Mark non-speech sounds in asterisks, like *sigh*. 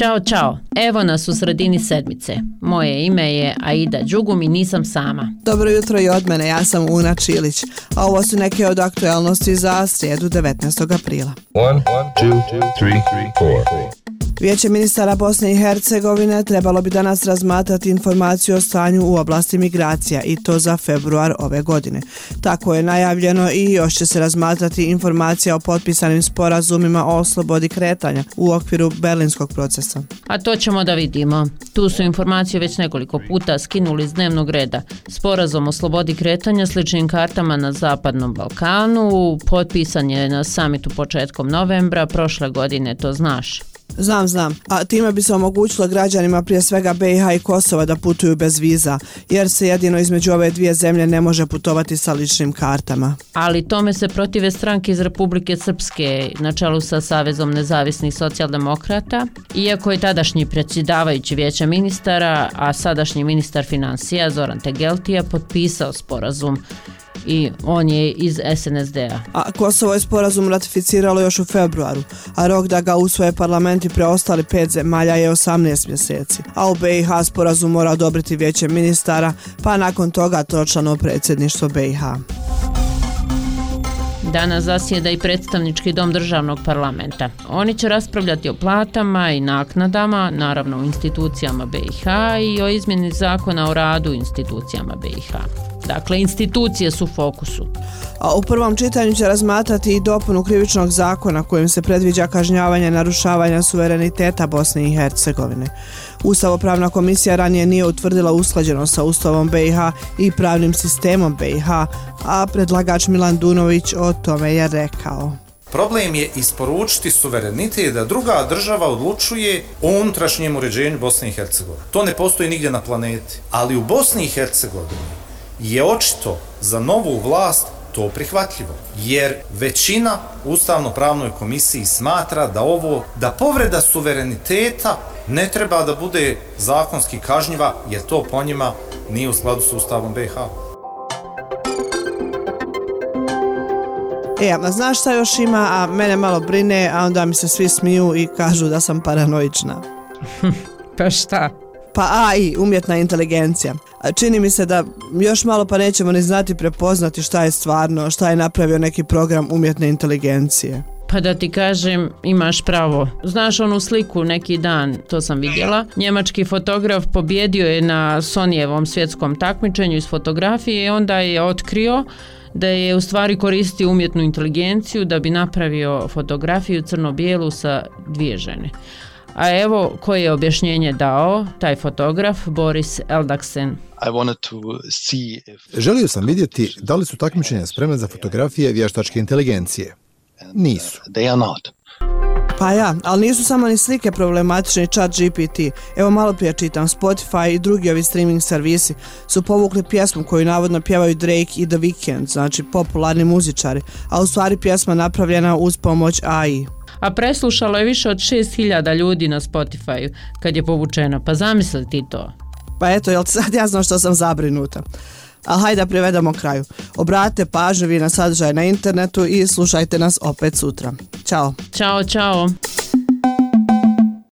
Ćao, čao. Evo nas u sredini sedmice. Moje ime je Aida Đugum i nisam sama. Dobro jutro i od mene, ja sam Una Čilić. A ovo su neke od aktualnosti za srijedu 19. aprila. 1, 2, 3, 4. Vijeće ministara Bosne i Hercegovine trebalo bi danas razmatrati informaciju o stanju u oblasti migracija i to za februar ove godine. Tako je najavljeno i još će se razmatrati informacija o potpisanim sporazumima o slobodi kretanja u okviru berlinskog procesa. A to ćemo da vidimo. Tu su informacije već nekoliko puta skinuli iz dnevnog reda. Sporazum o slobodi kretanja sličnim kartama na Zapadnom Balkanu potpisan je na samitu početkom novembra prošle godine, to znaš. Znam, znam. A time bi se omogućilo građanima prije svega BiH i Kosova da putuju bez viza, jer se jedino između ove dvije zemlje ne može putovati sa ličnim kartama. Ali tome se protive stranke iz Republike Srpske na čelu sa Savezom nezavisnih socijaldemokrata, iako je tadašnji predsjedavajući vijeća ministara, a sadašnji ministar financija Zoran Tegeltija potpisao sporazum i on je iz SNSD-a. A Kosovo je sporazum ratificiralo još u februaru, a rok da ga usvoje parlamenti preostali pet zemalja je 18 mjeseci. A u BiH sporazum mora odobriti vijeće ministara, pa nakon toga tročlano predsjedništvo BiH. Danas zasjeda i predstavnički dom državnog parlamenta. Oni će raspravljati o platama i naknadama, naravno u institucijama BiH i o izmjeni zakona o radu institucijama BiH. Dakle, institucije su u fokusu. A u prvom čitanju će razmatrati i dopunu krivičnog zakona kojim se predviđa kažnjavanje narušavanja suvereniteta Bosne i Hercegovine. Ustavopravna komisija ranije nije utvrdila usklađeno sa Ustavom BiH i pravnim sistemom BiH, a predlagač Milan Dunović o tome je rekao. Problem je isporučiti suverenitet da druga država odlučuje o unutrašnjem uređenju Bosne i Hercegovine. To ne postoji nigdje na planeti. Ali u Bosni i Hercegovini je očito za novu vlast to prihvatljivo. Jer većina Ustavno-pravnoj komisiji smatra da ovo, da povreda suvereniteta ne treba da bude zakonski kažnjiva, jer to po njima nije u skladu s Ustavom BiH. E, a znaš šta još ima, a mene malo brine, a onda mi se svi smiju i kažu da sam paranoična. *laughs* pa šta? Pa AI, umjetna inteligencija. Čini mi se da još malo pa nećemo ni znati prepoznati šta je stvarno, šta je napravio neki program umjetne inteligencije. Pa da ti kažem, imaš pravo. Znaš onu sliku neki dan, to sam vidjela. Njemački fotograf pobjedio je na Sonyjevom svjetskom takmičenju iz fotografije i onda je otkrio da je u stvari koristio umjetnu inteligenciju da bi napravio fotografiju crno-bijelu sa dvije žene. A evo koje je objašnjenje dao taj fotograf Boris Eldaksen. Želio sam vidjeti da li su takmičenja spremne za fotografije vještačke inteligencije. Nisu. Pa ja, ali nisu samo ni slike problematične chat GPT. Evo malo prije čitam, Spotify i drugi ovi streaming servisi su povukli pjesmu koju navodno pjevaju Drake i The Weeknd, znači popularni muzičari, a u stvari pjesma napravljena uz pomoć AI a preslušalo je više od 6000 ljudi na Spotify kad je povučeno. Pa zamisli ti to. Pa eto, jel sad ja znam što sam zabrinuta. Ali hajde da privedemo kraju. Obratite pažnju vi na sadržaj na internetu i slušajte nas opet sutra. Ćao. Ćao, čao.